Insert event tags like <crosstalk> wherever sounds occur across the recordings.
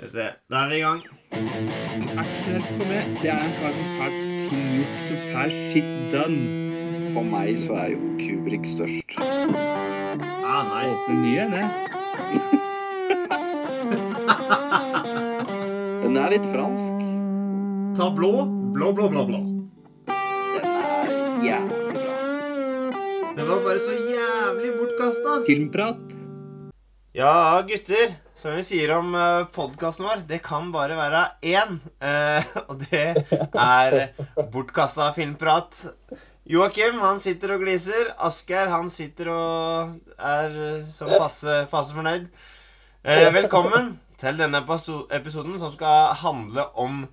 Skal vi se. Der er vi i gang. Aksel for meg, det er en kar som ting gjort, som får shit done. For meg så er jo Kubrik størst. Ah, nice. Åpne nye, det. <laughs> Den er litt fransk. Ta blå. Blå, blå, blå, blå. Den er jævlig bra. Den var bare så jævlig bortkasta. Filmprat. Ja, gutter. Som vi sier om uh, podkasten vår, det kan bare være én. eh, <laughs> og det er bortkasta filmprat. Joakim, han sitter og gliser. Asgeir, han sitter og er så sånn passe, passe fornøyd. Eh, velkommen til denne episoden som skal handle om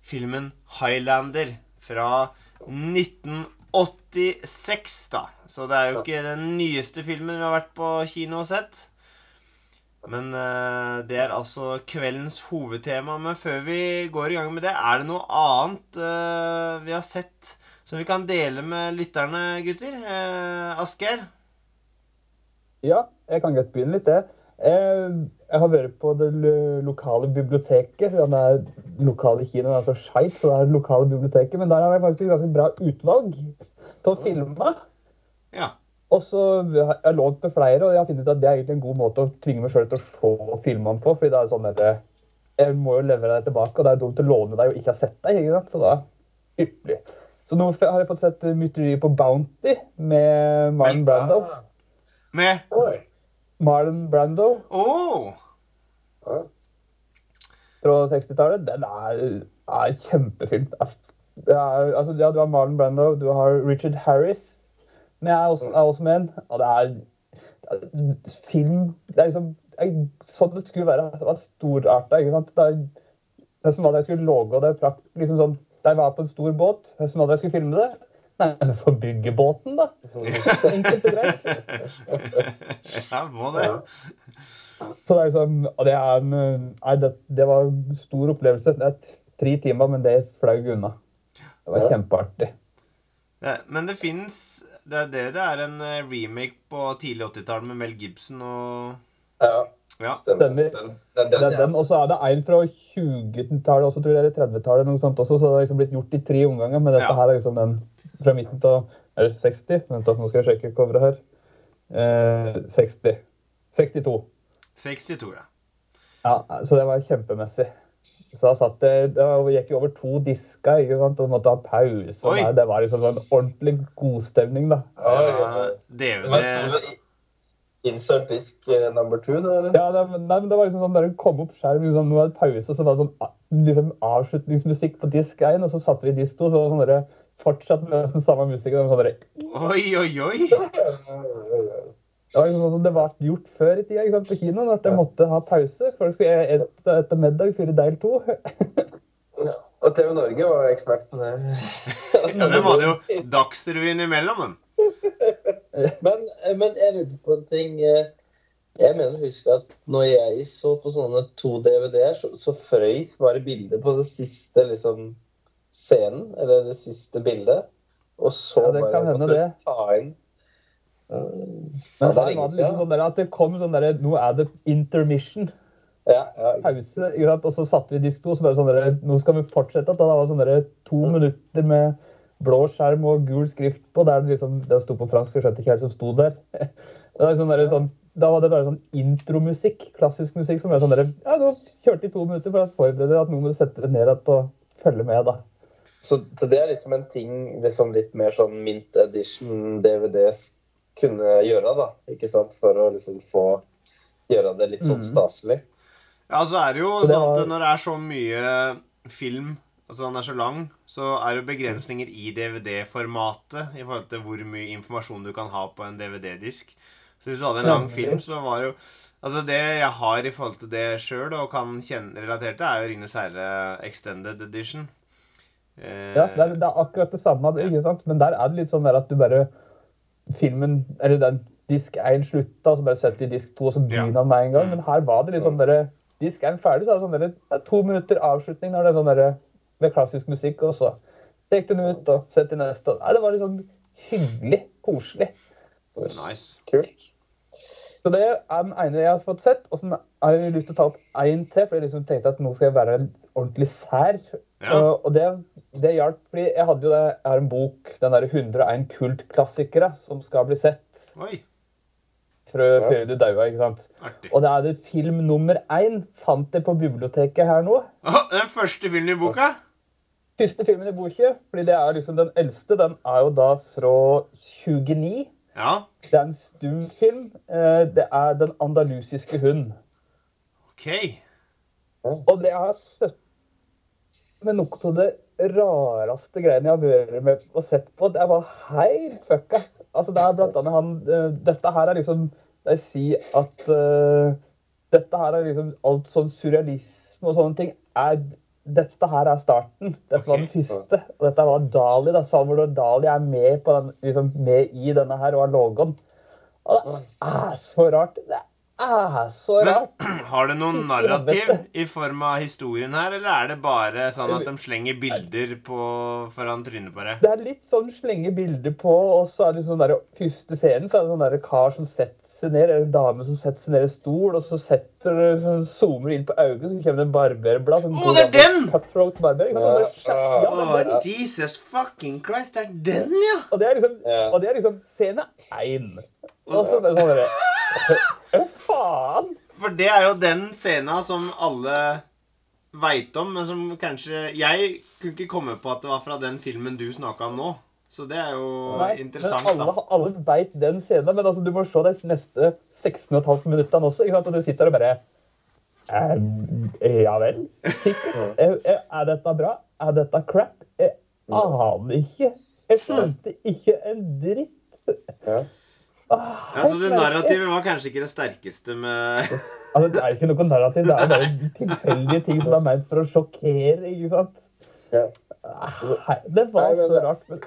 filmen Highlander fra 1986, da. Så det er jo ikke den nyeste filmen vi har vært på kino og sett. Men eh, det er altså kveldens hovedtema. Men før vi går i gang med det, er det noe annet eh, vi har sett som vi kan dele med lytterne, gutter? Uh, Asgeir? Ja, jeg kan godt begynne litt, det. Jeg, jeg har vært på det lokale biblioteket. siden det er lokale kinoen er så skeit, så det er det lokale biblioteket. Men der har jeg faktisk ganske bra utvalg til å filme. Ja. Og så har jeg lånt med flere, og jeg har funnet ut at det er egentlig en god måte å tvinge meg sjøl til å se filmene på. fordi det er sånn at jeg- jeg må jo levere deg tilbake, og det er dumt å låne deg og ikke ha sett deg. ikke sant? Så da ypperlig. Så nå har jeg fått sett mytteriet på Bounty med Marlon Brando. Med Oi. Marlon Brando Oh. fra 60-tallet. Den er, er kjempefilm. Det er, altså, ja, du har Marlon Brando, du har Richard Harris. Men jeg er også, er også med en. Og det er, det er film Det er liksom er sånn det skulle være. Det var storarta. ikke sant? Det er, det er som at jeg skulle logge det prakt, liksom sånn, Da jeg var på en stor båt, det er som at jeg skulle filme det. Nei, men få bygge båten, da. Så enkelt og greit. <laughs> Ja, må det. Så det er liksom, og det er nei, det, det var en stor opplevelse. Det er tre timer, men det fløy unna. Det var kjempeartig. Ja, Men det fins det er det det er en eh, remake på tidlig 80-tall med Mel Gibson og Ja, Ja. stemmer. Stemmer. Den, den, Det den, er den, og så er det en fra 20-tallet også, tror jeg, eller 30-tallet, noe sånt også, så det har liksom blitt gjort i tre omganger. Men dette Ja. her er liksom den fra midten av Eller 60? Vent, nå skal jeg sjekke coveret her. Eh, 60. 62. 62, ja. Ja, så det var kjempemessig. Så da satt det, det gikk jo over to disker, ikke sant, og måtte ha pause. og Oi. det- Det var liksom en ordentlig godstemning, da. ja, Det ja, var ja. DVD Men, Insert disk eh, number two, da, eller? Ja, det, nei, men det var liksom sånn, der det kom opp skjerm, liksom, nå er det pause, og så var det sånn liksom, avslutningsmusikk på disk én, og så satte vi disk to, så var det sånn fortsatt med nesten samme musikk. og Sånn der, Oi, oi, oi! <laughs> det var sånn som det var gjort før i tida ikke sant, på kinoen, at jeg måtte ha pause. Folk skulle etter, etter middag fyre del 2. Ja. Og TV Norge var ekspert på det. <laughs> Ja, var hadde jo Dagsrevyen imellom, dem. Men, men jeg lurte på en ting. eh, Jeg mener å huske at når jeg så på sånne to DVD-er, så, så frøys bare bildet på det siste liksom, scenen, eller det siste bildet. Og så Ja, det bare kan hende måtte det. du ta inn Men ja, her det er var det liksom sånn der at det kom sånn der, nå er det intermission. Ja, ja, pause, og så satte vi disk to, og så bare sånn derre nå skal vi fortsette. Da det var sånn derre to minutter med blå skjerm og gul skrift på, der det liksom, det sto på fransk, jeg skjønte ikke helt som sto der. <laughs> Det var sånn der, sånn, da var det bare sånn intromusikk, klassisk musikk, som var sånn der, ja, nå kjørte i to minutter for å forberede at nå må du sette deg ned og følge med, da. Så, så det er liksom en ting liksom litt mer sånn mint edition DVDs kunne gjøre, da. Ikke sant? For å liksom få gjøre det litt sånn Mhm. staselig. Ja, så er det jo det sånn at når det er så mye film, altså den er så lang, så er det begrensninger i DVD-formatet i forhold til hvor mye informasjon du kan ha på en DVD-disk. Så hvis du hadde en lang film, så var jo Altså det jeg har i forhold til det sjøl, og kan kjenne relatert til, er jo 'Ringenes herre Extended Edition'. Eh, Ja, det er, det er akkurat det samme, ikke sant? Men der er det litt sånn at du bare Filmen, eller den disk 1 slutta, og så bare setter de i disk 2, og så begynner Ja. med en gang. Men her var det litt sånn derre Disk 1 ferdig, så er det sånn derre er to minutter avslutning når det er sånn derre med klassisk musikk, og så tek den ut og sett i neste. Nei, det var litt sånn hyggelig, koselig. Nice. Kult. Så det er den ene jeg har fått sett. Og så har jeg lyst til å ta opp én til, for jeg liksom tenkte at nå skal jeg være ordentlig sær. Ja. Og, og det, det hjalp, fordi jeg hadde jo det, jeg har en bok, den der 101 kultklassikere, som skal bli sett Oi, før, Ja. før du daua, ikke sant. artig. Og det er det film nummer én, fant jeg på biblioteket her nå. Oh, den første filmen i boka? Første filmen i boka, fordi det er liksom den eldste, den er jo da fra 29. Ja, Det er en stum film. Det er Den andalusiske hund. ok. Og det er støtt med noe av det rareste greiene jeg har vært med og sett på. Det er bare helt fucka. Altså, det er blant annet han uh, Dette her er liksom De sier at uh, dette her er liksom alt sånn surrealisme og sånne ting. Er, dette her er starten. Dette var den første. Og dette var Dali. da, Salvador Dali er med, på den, liksom, med i denne her og har logoen. Og det er så rart. Det er så Men <clears throat> har det noen narrativ i form av historien her, eller er det bare sånn at de slenger bilder på foran trynet på deg? Det er litt sånn slenge bilder på, og så er det sånn der første scenen, så er det sånn der kar som setter seg ned, eller en dame som setter seg ned i stol, og så setter så zoomer inn på øyet, så kommer det en barberblad. Sånn oh, det er den! Cutthroat barber. Ikke sant? Er- ja, det er. Jesus fucking Christ, det er den, ja! og det er liksom, Ja. og det er liksom scene én. Og så er det sånn derre faen? For det er jo den scena som alle veit om, men som kanskje Jeg kunne ikke komme på at det var fra den filmen du snakka om nå. Så det er jo Nei, interessant, alle, da. alle veit den scenen, men altså, du må se de neste 16,5 minuttene også. Ikke sant? Og du sitter og bare «Ehm, Ja vel? Sikkert. <laughs> Er, er- er dette bra? Er dette crap? Jeg aner ikke. Jeg skjønte ikke en dritt. Ja. Ja, det narrativet var kanskje ikke det sterkeste med Altså, det er jo ikke noe narrativ, det er bare tilfeldige ting som er ment for å sjokkere, ikke sant? Ja. Det var Nei, men så rart. Men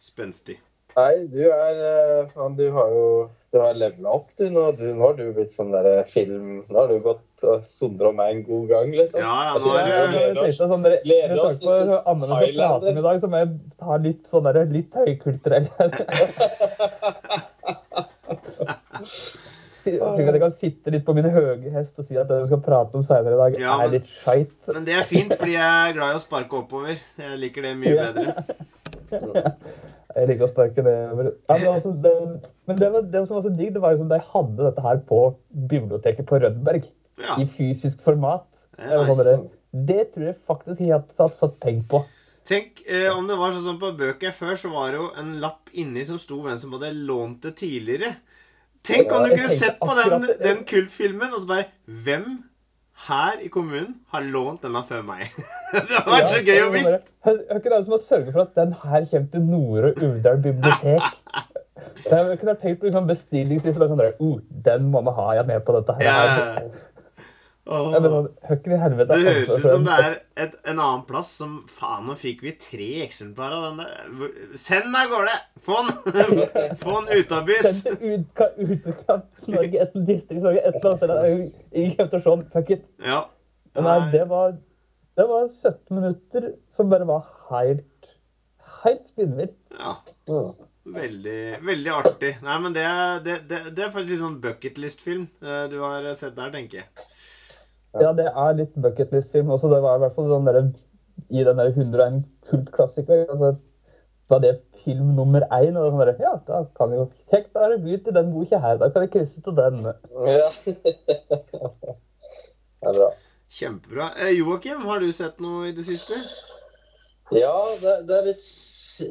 spenstig. Nei, du er eh, Faen, du har jo Du har levela opp, du nå. Du, nå har du blitt sånn derre film Nå har du gått og sondra meg en god gang, liksom. Ja, ja, Altså, nå er du sånn, Gleder oss til Highlander. i dag, så må jeg ta litt sånn derre litt høykulturell <laughs> at jeg kan sitte litt på min høye hest og si at det vi skal prate om senere i dag, Ja, men- er litt skeit. Men det er fint, fordi jeg er glad i å sparke oppover. Jeg liker det mye Ja. bedre. <laughs> Jeg liker å sparke nedover. Ja, men altså, det, men det, var, det som var så digg, det var jo som de hadde dette her på biblioteket på Rødberg. Ja, I fysisk format. det Det, nice. det tror jeg faktisk jeg hadde satt, satt penger på. Tenk eh, om det var sånn som på bøker før, så var det jo en lapp inni som sto hvem som hadde lånt det tidligere. Tenk om du kunne sett på den, den kultfilmen, og så bare Hvem her i kommunen har lånt denne før meg? <laughs> det hadde vært så gøy å visst. Hør ikke det som har sørget for at den her kommer til Nore Uvdal bibliotek? <laughs> Jeg kunne tenkt på liksom bestillingsliste. Sånn uh, den må vi ha, jeg er med på dette her. Ja. I helvete. Det høres altså, ut som det er et, en annen plass som Faen, nå fikk vi tre eksemplarer av den der. Send den av gårde! Få den! <laughs> Få den ut av bys! Send til ut, Utkant-Norge, et Distrikts-Norge, et eller annet sted. Se den. Fuck it. Ja. Men nei, det var, det var 17 minutter som bare var helt, helt spinnvilt. ja. Mm. Veldig, veldig artig. Nei, men det det, det, det er faktisk litt sånn bucketlist-film eh, du har sett der, tenker jeg. Ja, det er litt bucketlist-film også. Det var i hvert fall sånn der, i den der 101 kultklassiker. Altså, da det er film nummer én, og sånn der, ja, da kan vi jo Kjekt, da er det begynt i den boka her. Da kan vi krysse til den. Ja. Det er bra. Kjempebra. Eh, Joakim, har du sett noe i det siste? Ja, det, det, er litt,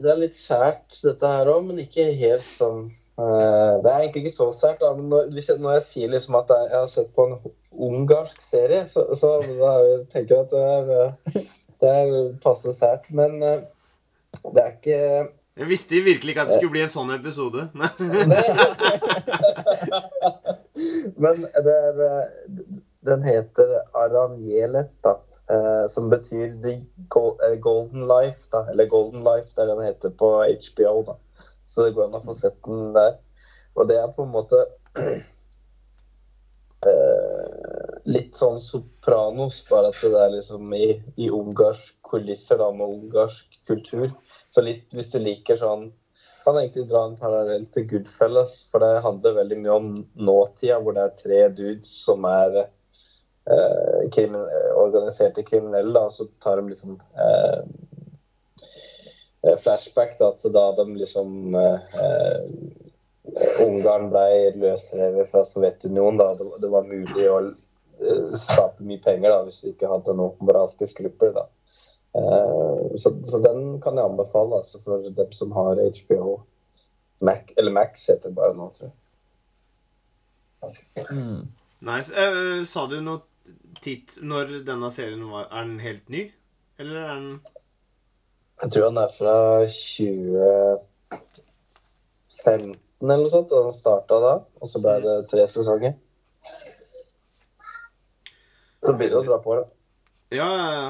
det er litt sært, dette her òg, men ikke helt sånn Det er egentlig ikke så sært, men når, jeg, sier liksom at jeg, har sett på en ungarsk serie, så, så tenker jeg at det er, eh, det er passe sært. Men eh, det er ikke Jeg visste virkelig ikke at det skulle bli en sånn episode. <laughs> Men det er, eh, den heter Aranjelet, da. eh, som betyr The eh, Golden Life, da. Eller Golden Life, det er det den heter på HBO, da. Så det går an å få sett den der. Og det er på en måte <clears throat> eh, litt sånn Sopranos, bare at det er liksom i, i ungarsk kulisser, da, med ungarsk kultur. Så litt hvis du liker sånn kan egentlig dra en parallell til Goodfellas, for det handler veldig mye om nåtida, hvor det er tre dudes som er eh, krimin organiserte kriminelle, og så tar de liksom eh, flashback da, til da de liksom eh, eh, Ungarn ble løsrevet fra Sovjetunionen. da, det, det var mulig å eh, skape mye penger da, hvis du ikke hadde noen moralske skrupler. da. Eh, så, så den kan jeg anbefale altså, for dem som har HBO. Mac, eller Max heter det bare nå, tror jeg. Mm. Nice. Eh, sa du noe titt når denne serien var Er den helt ny? Eller er den Jeg tror han er fra 2015 eller noe sånt. Den starta da, og så ble det tre sesonger. Så blir det å dra på det. Ja, ja, ja.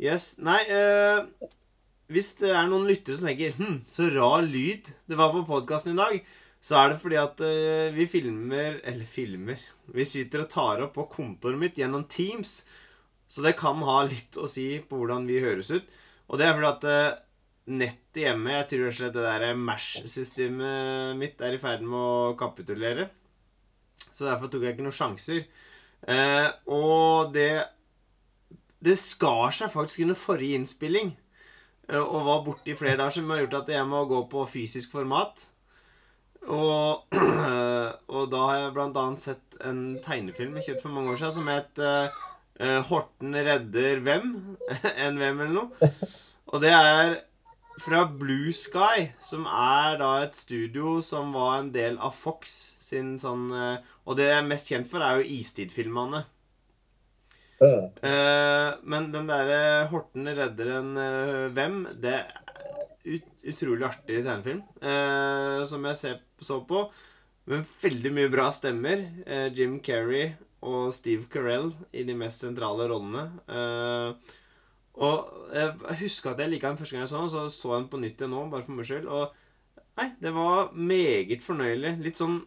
Yes. Nei, uh, hvis det er noen lyttere som tenker Hm, så rar lyd det var på podkasten i dag, så er det fordi at uh, vi filmer Eller filmer Vi sitter og tar opp på kontoret mitt gjennom Teams. Så det kan ha litt å si på hvordan vi høres ut. Og det er fordi at eh, nettet hjemme Jeg tror slett det der Mash-systemet mitt er i ferd med å kapitulere. Så derfor tok jeg ikke noen sjanser. Eh, og det Det skar seg faktisk under forrige innspilling. eh, Og var borte i flere dager, som har gjort at jeg må gå på fysisk format. Og, <clears throat> og da har jeg blant annet sett en tegnefilm jeg kjøpte for mange år siden som het 'Horten redder hvem?' <laughs> en hvem eller noe. Og det er fra Blue Sky, som er da et studio som var en del av Fox sin sånn eh, Og det jeg er mest kjent for, er jo Istid-filmene. Uh. men den derre Horten redder en eh, hvem, det er ut, utrolig artig tegnefilm. eh, som jeg ser, så på. Men veldig mye bra stemmer. Eh, Jim Carrey og Steve Carell i de mest sentrale rollene. Uh, og jeg husker at jeg liket den første gang jeg så den, så så jeg den på nytt igjen nå, bare for meg skyld. Og nei, det var meget fornøyelig. Litt sånn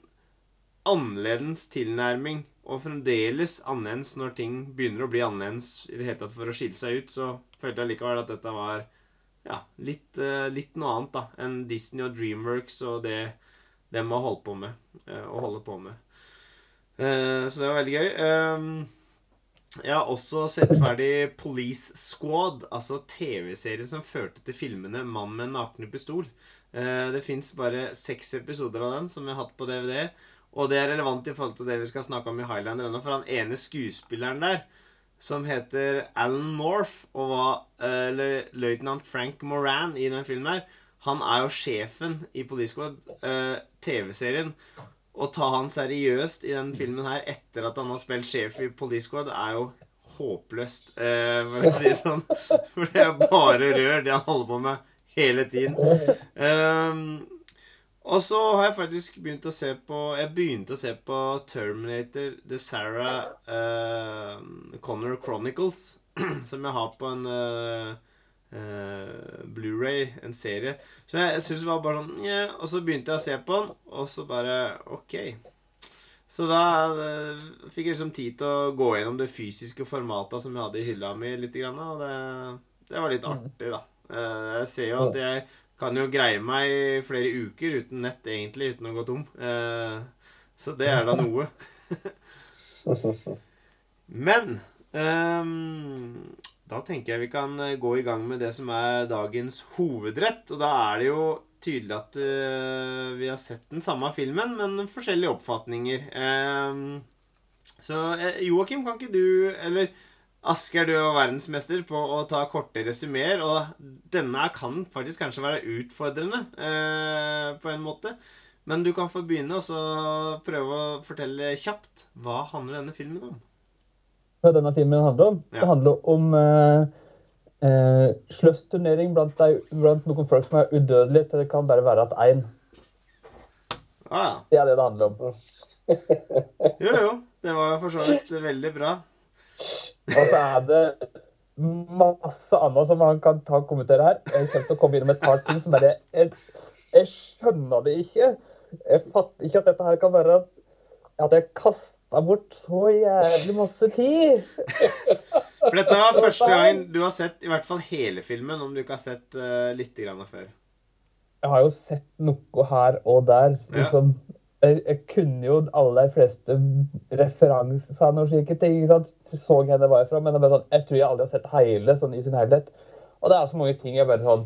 annerledes tilnærming. Og fremdeles annerledes når ting begynner å bli annerledes i det hele tatt for å skille seg ut. Så følte jeg likevel at dette var ja, litt, eh, litt noe annet da enn Disney og Dreamworks og det de har holdt på med. eh, og holder på med. Eh, så det var veldig gøy. Ehm, jeg har også sett ferdig Police Squad, altså TV-serien som førte til filmene 'Mann med nakne pistol'. Eh, det fins bare seks episoder av den som vi har hatt på DVD. Og det er relevant i forhold til det vi skal snakke om i Highlander ennå. For han ene skuespilleren der, som heter Alan North, og var eh, løytnant Frank Moran i den filmen her, han er jo sjefen i Police Squad, TV-serien. Å ta han seriøst i den filmen her etter at han har spilt sjef i Police Squad, er jo håpløst, eh, for å si det sånn. For det er bare rør, det han holder på med hele tiden. Um, og så har jeg faktisk begynt å se på Jeg begynte å se på Terminator The Sarah uh, Connor Chronicles, <clears throat> som jeg har på en eh, eh, Blu-ray, en serie. Så jeg, jeg synes det var bare sånn yeah. Og så begynte jeg å se på den, og så bare OK. Så da uh, fikk jeg liksom tid til å gå gjennom det fysiske formatet som jeg hadde i hylla mi litt, og det, det var litt artig, da. Uh, jeg ser jo at jeg kan jo greie meg i flere uker uten nett, egentlig, uten å gå tom. Uh, så det er da noe. <laughs> Men ehm, da tenker jeg vi kan eh, gå i gang med det som er dagens hovedrett. Og da er det jo tydelig at uh, vi har sett den samme filmen, men forskjellige oppfatninger. Um, så eh, Joakim, kan ikke du, eller Asker, du er verdensmester på å ta korte resumeer, og denne kan faktisk kanskje være utfordrende uh, på en måte. Men du kan få begynne og så prøve å fortelle kjapt hva handler denne filmen om. Hva denne filmen handler om? Ja. Det handler om eh, eh, sløsturnering blant, blant noen folk som er udødelige, til det kan bare være at én. Ah. Det er det det handler om. Jo, jo. Det var for så vidt veldig bra. Og så er det masse annet som han kan ta og kommentere her. Jeg kommer til å komme innom et par ting som bare Jeg, jeg skjønner det ikke. Jeg fatter ikke at dette her kan være At jeg kasta bort så jævlig masse tid. <laughs> For dette var første gangen du har sett i hvert fall hele filmen, om du ikke har sett uh, litt grann før. jeg har jo sett noe her og der. Ja. liksom. Jeg, jeg kunne jo alle de fleste referansene og slike ting. ikke sant? Så jeg det var fra, men er sånn, jeg tror jeg aldri har sett hele sånn i sin helhet. Og det er så mange ting jeg bare sånn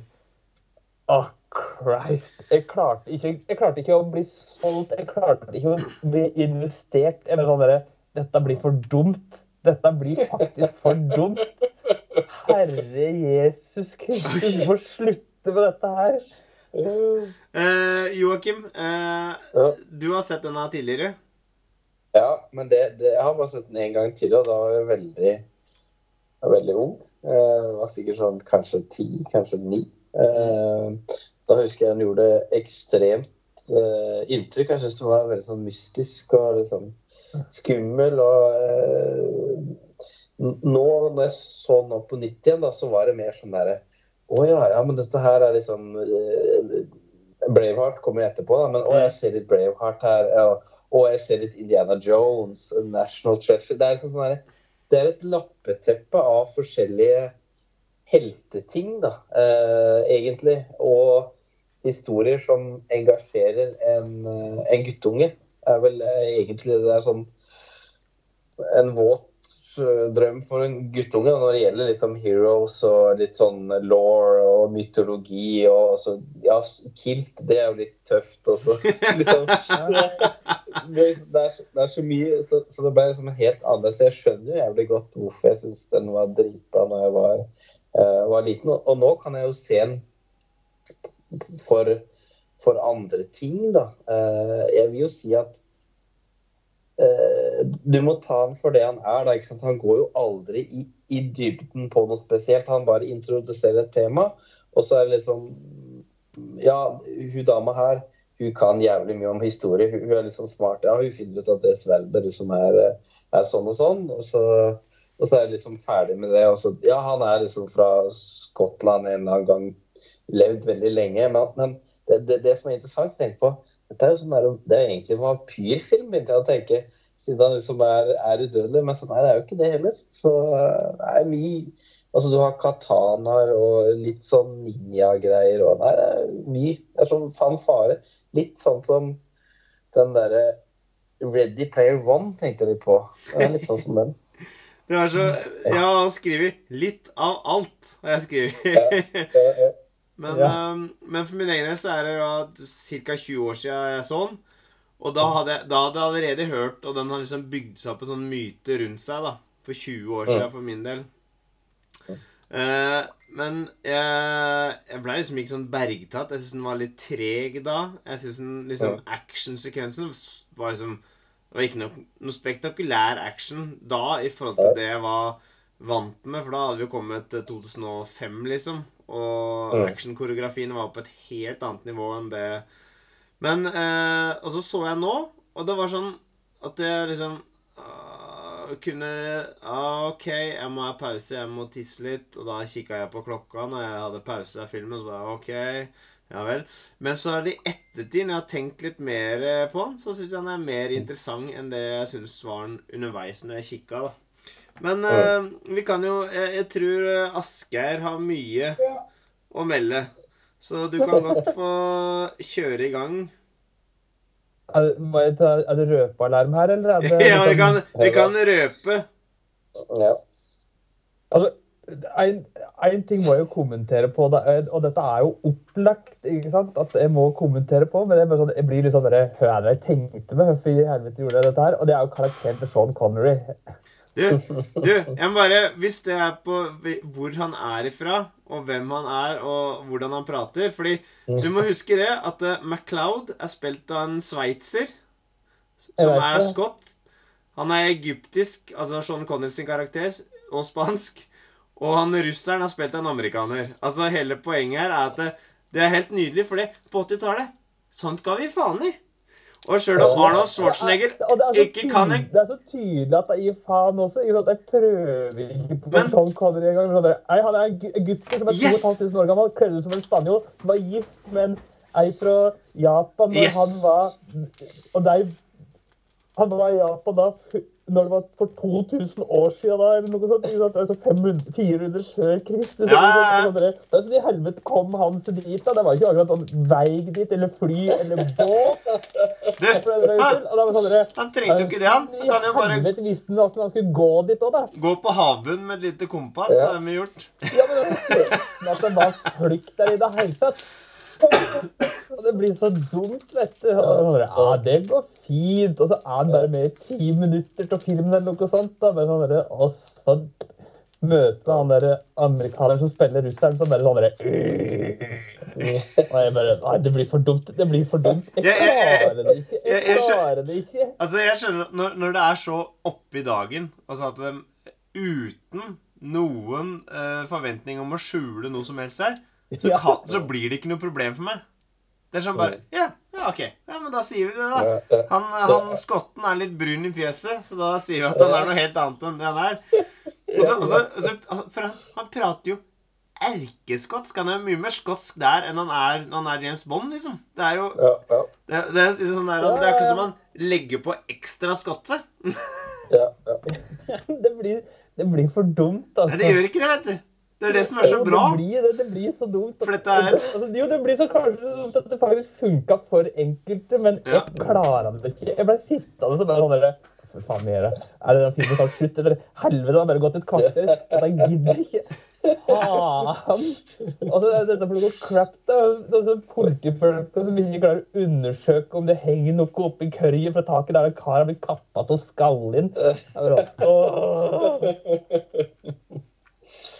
Åh, Christ. Jeg klarte, ikke, jeg klarte ikke å bli solgt. Jeg klarte ikke å bli investert. Jeg bare sånn der, Dette blir for dumt. Dette blir faktisk for dumt. Herre Jesus Kristus, du får slutte med dette her. Uh, Joakim, uh, Ja. du har sett denne tidligere. Ja, men det, det, jeg har bare sett den en gang tidligere, og da var jeg veldig, veldig ung. Jeg var sikkert sånn kanskje ti, kanskje ni. Eh, Da husker jeg han gjorde ekstremt uh, inntrykk. Jeg syns den var veldig sånn mystisk og liksom skummel. og Uh, nå, når jeg så den opp på nytt igjen, da, så var det mer sånn derre Å ja, ja, men dette her er liksom uh, Braveheart kommer etterpå, da, men å, jeg ser litt Braveheart her. Og jeg ser litt Indiana Jones, National Treasure. Det er, liksom sånn der, det er et lappeteppe av forskjellige helteting, da, uh, egentlig. Og historier som engasjerer en, eh, en guttunge. er vel eh, egentlig det er sånn en våt eh, drøm for en guttunge når det gjelder liksom heroes og litt sånn law og mytologi og så, Ja, kilt, det er jo litt tøft også. <laughs> liksom, det, er, det er så mye så, så det ble liksom helt annerledes. Jeg skjønner jo jævlig godt hvorfor jeg syns den var dritbra da jeg var, uh, var liten. Og, og nå kan jeg jo se den for, for andre ting, da. Eh, jeg vil jo si at eh, du må ta han for det han er. Da? Han går jo aldri i, i dybden på noe spesielt. Han bare introduserer et tema, og så er det liksom Ja, hun dama her hun kan jævlig mye om historie. Hun, hun er liksom smart. Ja, hun finner ut at det sverdet liksom er, er sånn og sånn. Og så, og så er jeg liksom ferdig med det. Så, ja, han er liksom fra Skottland en eller annen gang. Levd veldig lenge. Men, men det, det, det som er interessant å tenke på, dette er jo sånn der, det er egentlig en vampyrfilm, begynte jeg å tenke. Siden han liksom er, er udødelig. Men sånn er det jo ikke det heller. Så det er mye Altså, du har katanaer og litt sånn ninja-greier og Nei, det er mye. Det er sånn fanfare. Litt sånn som den derre Ready Player One, tenkte jeg litt på. Det er litt sånn som den. Det var så Jeg har skrevet 'litt av alt'. har jeg skrevet. Men, Ja. um, men for min egen del så er det ca. 20 år siden jeg så den. Og da hadde, jeg, da hadde jeg allerede hørt, og den har liksom bygd seg opp en sånn myte rundt seg, da. For 20 år siden, for min del. Uh, men jeg, jeg ble liksom ikke sånn bergtatt. Jeg syns den var litt treg da. Jeg syns liksom actionsekvensen var liksom Det var ikke noe, noe spektakulær action da i forhold til det jeg var vant med, for da hadde vi jo kommet til 2005, liksom. Og Mm. actionkoreografien var på et helt annet nivå enn det Men eh, Og så så jeg nå, og det var sånn at jeg liksom uh, kunne uh, OK, jeg må ha pause, jeg må tisse litt. Og da kikka jeg på klokka når jeg hadde pause av filmen, så var jeg OK. Ja vel. Men så er det i ettertid, når jeg har tenkt litt mer på den, så syns jeg den er mer interessant enn det jeg syns var den underveis når jeg kikka, da. Men uh, vi kan jo jeg, jeg tror eh, Asgeir har mye å melde. Så du kan godt få kjøre i gang. Er, må jeg ta, er det røpealarm her, eller er det <laughs> Ja, vi liksom- kan, vi kan røpe. ja. Altså, en, en ting må jeg jo kommentere på, da, eh, og dette er jo opplagt ikke sant, at jeg må kommentere på, men jeg, sånn, jeg blir litt sånn der, Hva er det jeg tenkte med? Hvorfor i helvete gjorde jeg dette her? Og det er jo karakteren til Sean Connery. Du, <laughs> du, jeg må bare Hvis det er på hvor han er ifra, og hvem han er, og hvordan han prater Fordi du må huske det at uh, MacLeod er spilt av en sveitser som er skott. Han er egyptisk, altså Sean Connors sin karakter, og spansk. Og han russeren har spilt av en amerikaner. Altså Hele poenget her er at det, det er helt nydelig, fordi på 80-tallet Sånt ga vi faen i. Og sjøl om Arnold Schwarzenegger Og det er så ikke kan en Det er så tydelig at det gir faen også. Jeg prøver ikke på Men- Sean Connery engang. Sånn Nei, han er en egypter som er Yes! 2500 år gammel, kledd ut som en spanjol, som var gift med en ei fra Japan når Yes! han var Og de Han var i Japan da når det var for 2000 år siden, da, eller noe sånt. Altså 500, 400 før Kristus. Ja, ja, ja. Altså, sånn i helvete kom han seg dit, da. Det var ikke akkurat sånn vei dit, eller fly, eller båt. Du, var jo han, sånn han trengte jo ikke det, han. Han kan jo bare helvete visste han hvordan han skulle gå dit òg, da. gå på havbunnen med et lite kompass. Ja. Det er mye gjort. Ja, men at det var flukt der i det hele tatt. Og det blir så dumt, vet du. Og så bare, Ja, det går fint. Og så er han bare med i ti minutter til filmen eller noe sånt. Da. Bare sånn der, og så møter han der amerikaneren som spiller russeren, som bare sånn derre Og jeg bare Nei, det blir for dumt. Det blir for dumt. Jeg klarer det ikke. jeg- klarer det ikke. Altså, jeg skjønner når, når det er så oppi dagen, altså at de uten noen eh, forventning om å skjule noe som helst her, så, kan, så blir det ikke noe problem for meg. Det er sånn bare Ja, ja ok. Ja, men da sier vi det, da. Ja, ja. Han, han skotten er litt brun i fjeset, så da sier vi at han er noe helt annet enn det han er. Og så, og så, og så, for han, han prater jo erkeskotsk. Han er mye mer skotsk der enn han er når han er James Bond, liksom. Det er jo Ja, ja, det, det, er liksom sånn der, det er akkurat som han legger på ekstra skotse. ja, ja. <laughs> Det blir, det blir for dumt, altså. Nei, det gjør ikke det, vet du. Det er det som er så bra. Det blir, det, blir så dumt. For dette er- altså, jo, det blir så kanskje at det faktisk funka for enkelte, men Ja. jeg klarer det ikke. Jeg ble sittende så bare sånn derre For faen, gjør jeg? Er det den filmen tar slutt, eller helvete, det har bare gått et kvarter. Jeg gidder ikke. Faen! Og så er dette for noe crap, da. Altså, Politifolka som ikke klarer å undersøke om det henger noe oppi curryet fra taket der en kar har blitt kappa til skallen.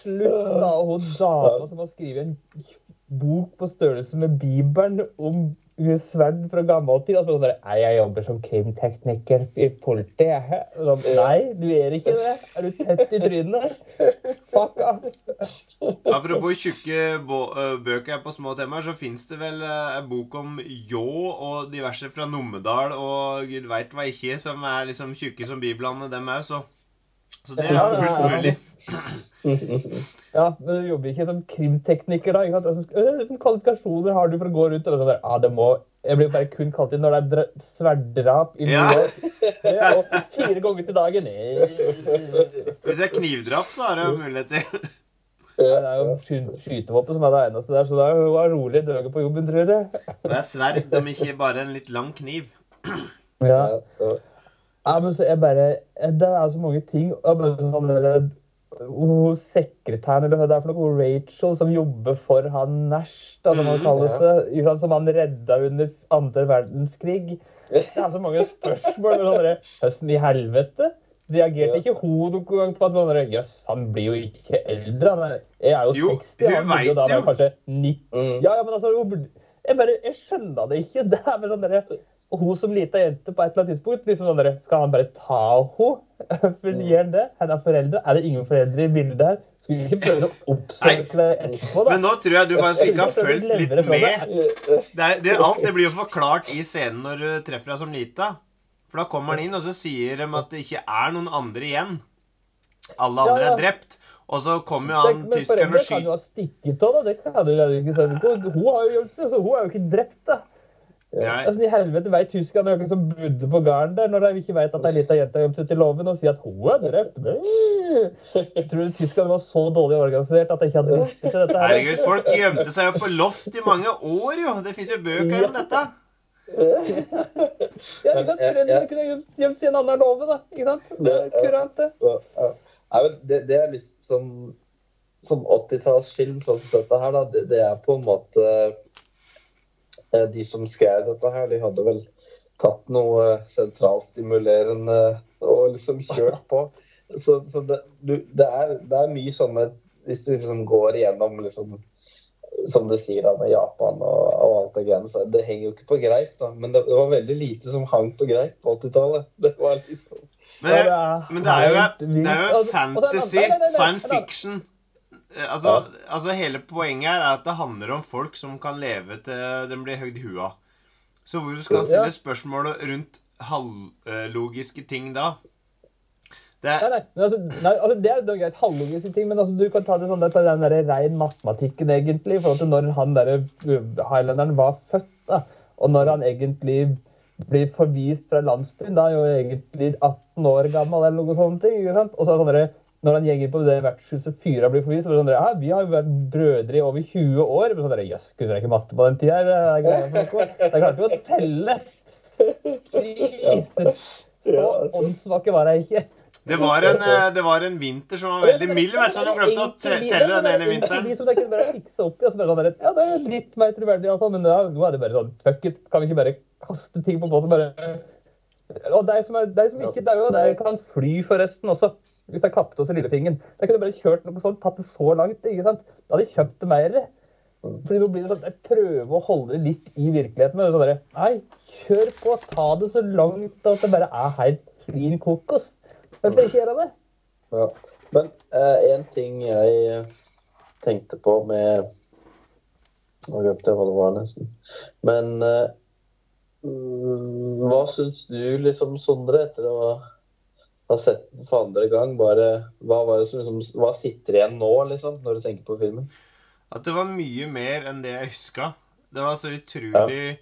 Slutt, da. Hun dama som har skrevet en bok på størrelse med Bibelen om sverd fra gammel tid. Altså, der, «Nei, jeg jobber som krimtekniker i politiet. jeg». Sånn, Nei, du er ikke det. Er du tett i trynet? Fuck off. Apropos tjukke bøker på små temaer, så fins det vel en bok om ljå og diverse fra Numedal og gud veit hva ikke, som er liksom tjukke som biblene, dem òg, så Så det er Ja, fullt ja, ja. mulig. Ja, men du jobber ikke som krimtekniker, da. ikke sant? Altså, øh, Hvilke kvalifikasjoner har du for å gå rundt og sånn der? Ja, det må Jeg blir bare kun kalt inn når det er dra- sverddrap i New Ja. York. <laughs> Ja, og fire ganger til dagen. <laughs> Hvis det er knivdrap, så har jeg muligheter. Det er jo sky- skytevåpen som er det eneste der, så det er jo rolig døge på jobben, tror jeg. Det er sverd, om ikke bare en litt lang kniv. Ja. Ja, men så er bare Det er så mange ting. og bare sånn der, hun sekretæren eller hva det er for noe, Rachel, som jobber for han Nash, da, som han Mm, seg, ja. som han redda under andre verdenskrig. Det er så mange spørsmål. men Sånn, i helvete? Reagerte Ja. ikke hun noen gang på at man, Jøss, han blir jo ikke eldre. Han er, jeg er jo, Jo, 60, han blir jo da kanskje 90. Mm. Ja, ja, men altså, jeg bare, jeg skjønner det ikke. <laughs> Det er bare sånn der, og hun som lita jente på et eller annet tidspunkt, liksom sånn der, skal han bare ta henne? <laughs> For gjør han det? Han er foreldre. Er det ingen foreldre i bildet her? Skulle vi ikke prøve å oppsøke det etterpå, da? Men nå tror jeg du faktisk ikke har fulgt litt med. det. Det er, det, alt det blir jo forklart i scenen når du treffer deg som lita. For da kommer han inn, og så sier de at det ikke er noen andre igjen. Alle andre Ja, ja. er drept. Og så kommer jo han Men tyskeren foreldre og kan jo skyter ha stikket av, da. Det kan du ikke si. Hun har jo gjort det, så hun er jo ikke drept, da. Nei, Altså, I helvete veit tyskerne noen som bodde på gården der, når de ikke vet at ei lita jente har gjemt ut i låven og sier at hun er drept. Jeg tror du tyskerne var så dårlig organisert at de ikke hadde visst til dette her? herregud, folk gjemte seg jo på loft i mange år, jo. Det fins jo bøker om dette. Ja, ikke sant? Foreldrene kunne gjemt, gjemt seg i en annen låve, da. Ikke sant? Det er kurant, det. Nei, men det, det er liksom sånn Sånn 80-tallsfilm sånn som dette her, da, det, det er på en måte eh, De som skrev dette her, de hadde vel tatt noe eh, sentralstimulerende og liksom kjørt på. Så, så det, du, det, er, det er mye sånne Hvis du liksom går igjennom liksom som du sier da, med Japan og, og alt det greiene, så det henger jo ikke på greip, da. Men det, det var veldig lite som hang på greip på 80-tallet. Det var liksom Men, Ja, det er jo, det er jo og er jo fantasy, science fiction. Eh, Altså, altså Hele poenget her er at det handler om folk som kan leve til de blir høgd i huet. Så hvor du skal stille spørsmål rundt halvlogiske ting da det er, nei, men altså, nei, altså det er det er greit, halvlogiske ting, men altså, du kan ta det sånn der er den der rein matematikken, egentlig, i forhold til når han der uh, highlanderen var født, da, og når han egentlig blir forvist fra landsbyen. Da er jo egentlig 18 år gammel eller noe sånt. Ikke sant? Og så er det sånn når han gjenger på det vertshuset fyra blir forvist, så blir det sånn ja, vi har jo vært brødre i over 20 år. Men sånn der, Jøss, kunne dere ikke matte på den tida? er for noe. De klarte jo å telle! Så altså. åndssvake var jeg ikke. Det var, en, eh, det var en vinter som var veldig mild. Vet du, så de glemte å telle den ene vinteren. Som jeg kunne bare fikse opp i, og så bare sånn der, Ja, det er litt mer troverdig, altså, men ja, nå er det bare sånn Fuck it, kan vi ikke bare kaste ting på båten? Bare Og de som, er, de som ikke dauer, de kan fly forresten også. Hvis de kappet oss i lillefingeren. da kunne bare kjørt noe sånt, tatt det så langt. ikke sant? Da hadde de kjøpt det mer. Fordi nå blir det sånn, Jeg prøver å holde det litt i virkeligheten. Men sånn der, Nei, kjør på. Ta det så langt at det bare er helt klin kokos. Hvorfor ikke gjøre det? Ja. Men eh, en ting jeg eh, tenkte på med Nå glemte jeg hva det var, nesten. Men eh, mm, hva syns du, liksom, Sondre, etter å sett den for andre gang? Bare, hva, var det som, liksom, hva sitter igjen nå, liksom, når du tenker på filmen? At det var mye mer enn det jeg huska. Det var så utrolig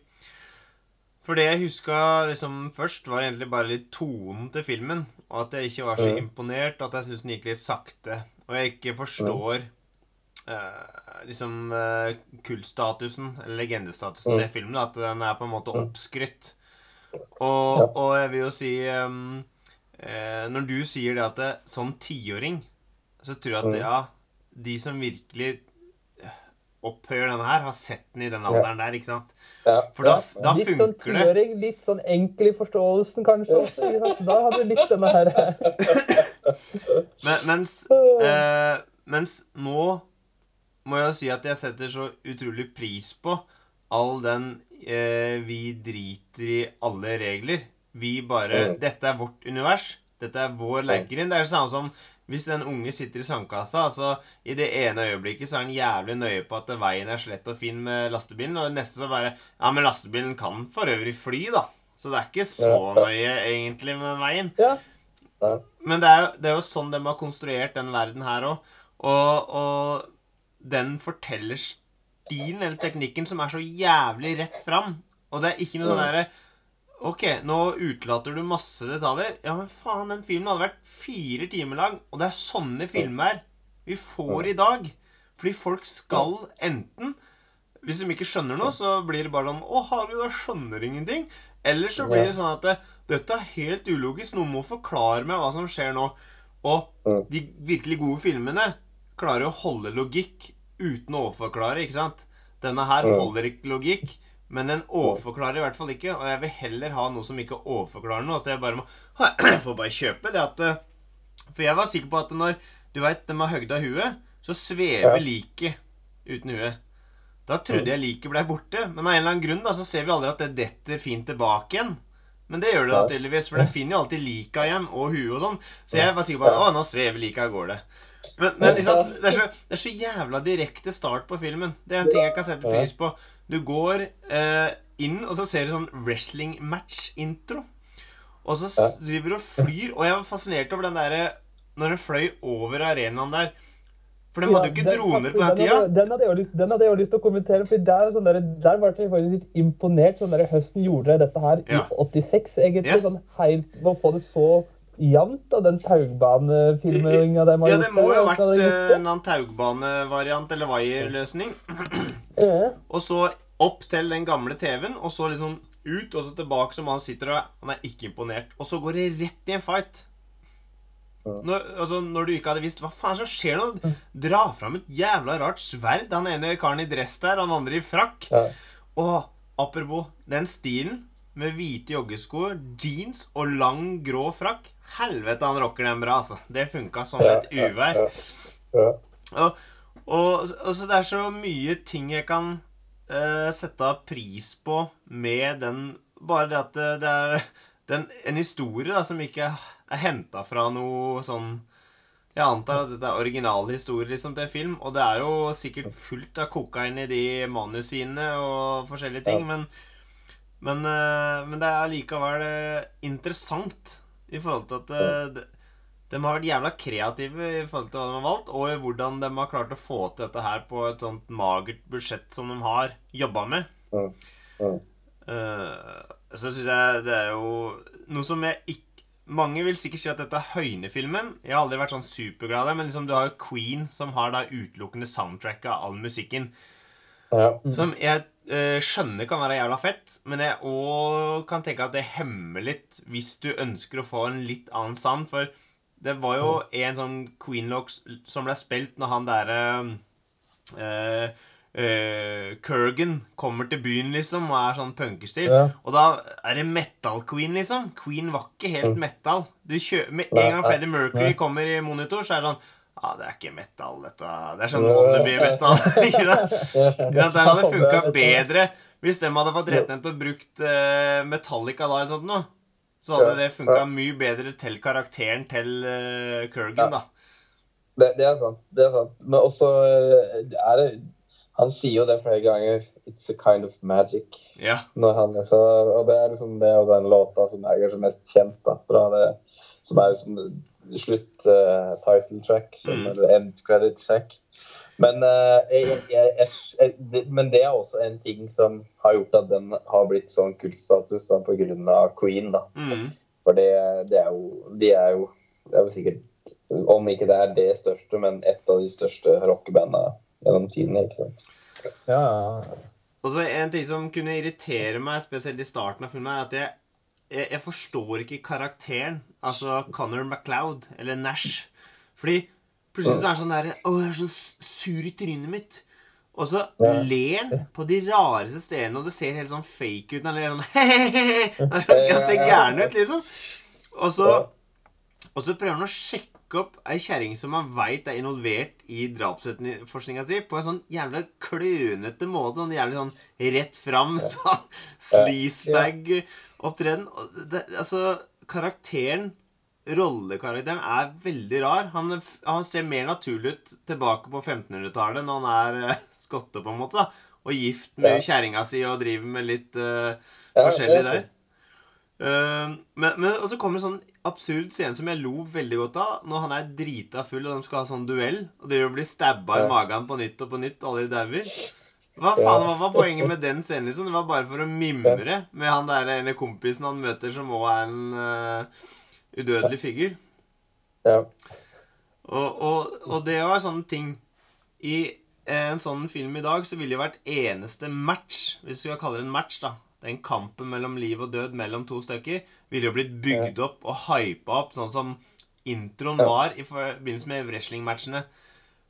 For det jeg huska liksom først, var egentlig bare litt tonen til filmen. Og at jeg ikke var så mm. imponert. At jeg syns den gikk litt sakte. Og jeg ikke forstår eh, liksom eh, kultstatusen, eller legendestatusen mm. til filmen. At den er på en måte Mhm. oppskrytt. Og, Ja. og jeg vil jo si um, Når du sier det at det, som tiåring, så tror jeg at Mhm. ja, de som virkelig eh, opphøyer denne her, har sett den i den alderen der, ikke sant? Ja. For da, ja, da litt sånn funker det. tiåring, litt sånn enkel i forståelsen, kanskje. Også. Da hadde du likt denne her. <laughs> Men, mens, eh, mens nå må jeg jo si at jeg setter så utrolig pris på all den eh, Vi driter i alle regler. Vi bare Mm. Dette er vårt univers. Dette er vår legggrinn. Det er det samme som hvis den unge sitter i sandkassa, altså i det ene øyeblikket så er han jævlig nøye på at veien er slett og fin med lastebilen, og det neste så bare Ja, men lastebilen kan for øvrig fly, da. Så det er ikke så Ja. nøye egentlig med den veien. Ja. Men det er, jo, det er jo sånn de har konstruert den verden her òg. Og, og den fortellerstilen, eller teknikken, som er så jævlig rett fram. Og det er ikke noe sånn Mm. derre Ok, nå utelater du masse detaljer. Ja, men faen, den filmen hadde vært fire timer lang. Og det er sånne filmer vi får i dag. Fordi folk skal enten Hvis de ikke skjønner noe, så blir det bare sånn Å, Harry, da skjønner ingenting. Eller så blir det sånn at det, dette er helt ulogisk. Noen må forklare meg hva som skjer nå. Og de virkelig gode filmene klarer å holde logikk uten å overforklare, ikke sant? Denne her holder ikke logikk, men den overforklarer i hvert fall ikke. Og jeg vil heller ha noe som ikke overforklarer noe. At jeg bare må Jeg <clears throat> får bare kjøpe det at eh, For jeg var sikker på at når du veit de har høgd av huet, så svever Ja. liket uten huet. Da trodde jeg liket blei borte, men av en eller annen grunn da, så ser vi aldri at det detter fint tilbake igjen. Men det gjør det da tydeligvis, for det finner jo alltid lika igjen, og huet og sånn. Så jeg var sikker på at å, nå svever lika av gårde. Men, men liksom, det, er så, det er så jævla direkte start på filmen. Det er en ting jeg kan sette pris på. Du går eh, inn, og så ser du sånn wrestling match-intro. Og så driver du og flyr, og jeg var fascinert over den derre Når den fløy over arenaen der. For de hadde jo ikke den- droner på den den tida. Den hadde jeg jo lyst, den hadde jeg jo lyst til å kommentere, for der, sånn der, der ble jeg faktisk litt imponert. sånn der, Høsten gjorde dette her Ja. i 86, egentlig. Yes. sånn helt, Å få det så jevnt, og den taugbanefilminga de har Ja, gjort det må jo ha vært de har eh, en annen taugbanevariant eller Wire-løsning. <clears throat> Ja. Og så opp til den gamle TV-en, og så liksom ut, og så tilbake som han sitter og Han er ikke imponert. Og så går det rett i en fight. Når, altså, når du ikke hadde visst hva faen som skjer nå, dra fram et jævla rart sverd. Han ene karen i dress der, han andre i frakk. Ja. Og apropos den stilen med hvite joggesko, jeans og lang, grå frakk. Helvete, han rocker den bra, altså. Det funka som et uvær. Og, og, så det er så mye ting jeg kan uh, sette pris på med den Bare det at det, det er den, en historie da, som ikke er henta fra noe sånn Jeg antar at dette er originalhistorie liksom, til film, og det er jo sikkert fullt av kokain i de manusene og forskjellige ting, Ja. men, men, eh, men det er allikevel eh, interessant i forhold til at eh, det, de har vært jævla kreative i forhold til hva de har valgt, og i hvordan de har klart å få til dette her på et sånt magert budsjett som de har jobba med. Mm. Mm. Eh, så syns jeg det er jo noe som jeg ikke Mange vil sikkert si at dette er høynefilmen. Jeg har aldri vært sånn superglad i det, men liksom du har jo Queen, som har da utelukkende soundtrack av all musikken. Ja. Som jeg skjønner kan være jævla fett, men jeg òg kan tenke at det hemmer litt hvis du ønsker å få en litt annen sound. For det var jo en sånn Queen-locks som ble spilt når han derre eh, eh, Kurgan kommer til byen, liksom, og er sånn punkerstil. Ja. Og da er det metal-Queen, liksom. Queen var ikke helt metal. Du kjø med en gang Freddie Mercury kommer i monitor, så er det sånn Ja, det er ikke metal, dette. Det er sånn wannabe metal. <laughs> ikke sant? Ja, det hadde funka bedre hvis de hadde fått retten til å brukt eh, Metallica da eller sånt noe. Så hadde det funka mye bedre til karakteren til uh, Kurgan, da. Det, det er sant. det er sant. Men også eh, er det Han sier jo det flere ganger. It's a kind of magic. Ja. Når han så, og det er liksom det og den låta som er så mest kjent da, fra det, som er liksom slutt uh, title track, som Mm. eller end credit track. Men, uh, jeg, jeg, jeg, jeg, det, men det er også en ting som har gjort at den har blitt sånn kultstatus da, på grunn av Queen. da. Mm. For det, det er jo De er jo Det er jo sikkert Om ikke det er det største, men et av de største rockebanda gjennom tidene. ikke sant? Ja, ja. Og så en ting som kunne irritere meg, spesielt i starten av filmen, er at jeg, jeg, jeg forstår ikke karakteren. Altså Connor MacLeod, eller Nash. Fordi plutselig så er han sånn derre Å, jeg er så sur i trynet mitt. Og så ler han på de rareste stedene, og det ser helt sånn fake ut. Han ler sånn <laughs> he-he-he. Han ser gæren ut, liksom. Og så, og så prøver han å sjekke opp ei kjerring som man veit er involvert i drapsetterforskninga si, på en sånn jævla klønete måte. Sånn jævlig sånn rett fram, <laughs> sånn sleazebag-opptreden. Altså, karakteren Rollekarakteren er veldig rar. Han, han ser mer naturlig ut tilbake på 1500-tallet når han er eh, skotte, på en måte. da Og gift med Ja. kjerringa si og driver med litt uh, forskjellig er der. Uh, men, men og så kommer det sånn absurd scene som jeg lo veldig godt av. Når han er drita full og de skal ha sånn duell, og driver og blir stabba i magen på nytt og på nytt, og alle dauer. Hva faen hva var poenget med den scenen? liksom? Det var bare for å mimre med han der ene kompisen han møter, som òg er en uh, udødelig figur. Ja. Og, og, og det var sånne ting I en sånn film i dag så ville det vært eneste match, hvis vi skal kalle det en match, da Den kampen mellom liv og død mellom to stykker ville jo blitt bygd opp og hypa opp, sånn som introen var i forbindelse med wrestlingmatchene.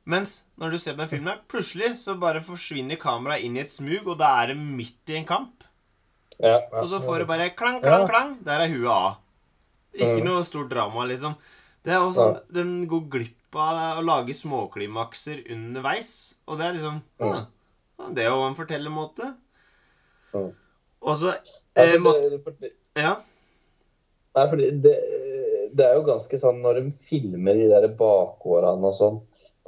Mens når du ser på den filmen, her, plutselig så bare forsvinner kameraet inn i et smug, og da er det midt i en kamp. Ja, ja. Og så får det bare klang, klang, Ja. klang. Der er huet av. Ikke noe stort drama, liksom. Det er også sånn, Den går glipp av å lage småklimakser underveis. Og det er liksom Det er jo en fortellermåte. Mm. Og så Ja, eh, for det, for det, Ja. nei, for det, det, er jo ganske sånn når de filmer de der bakårene og sånn,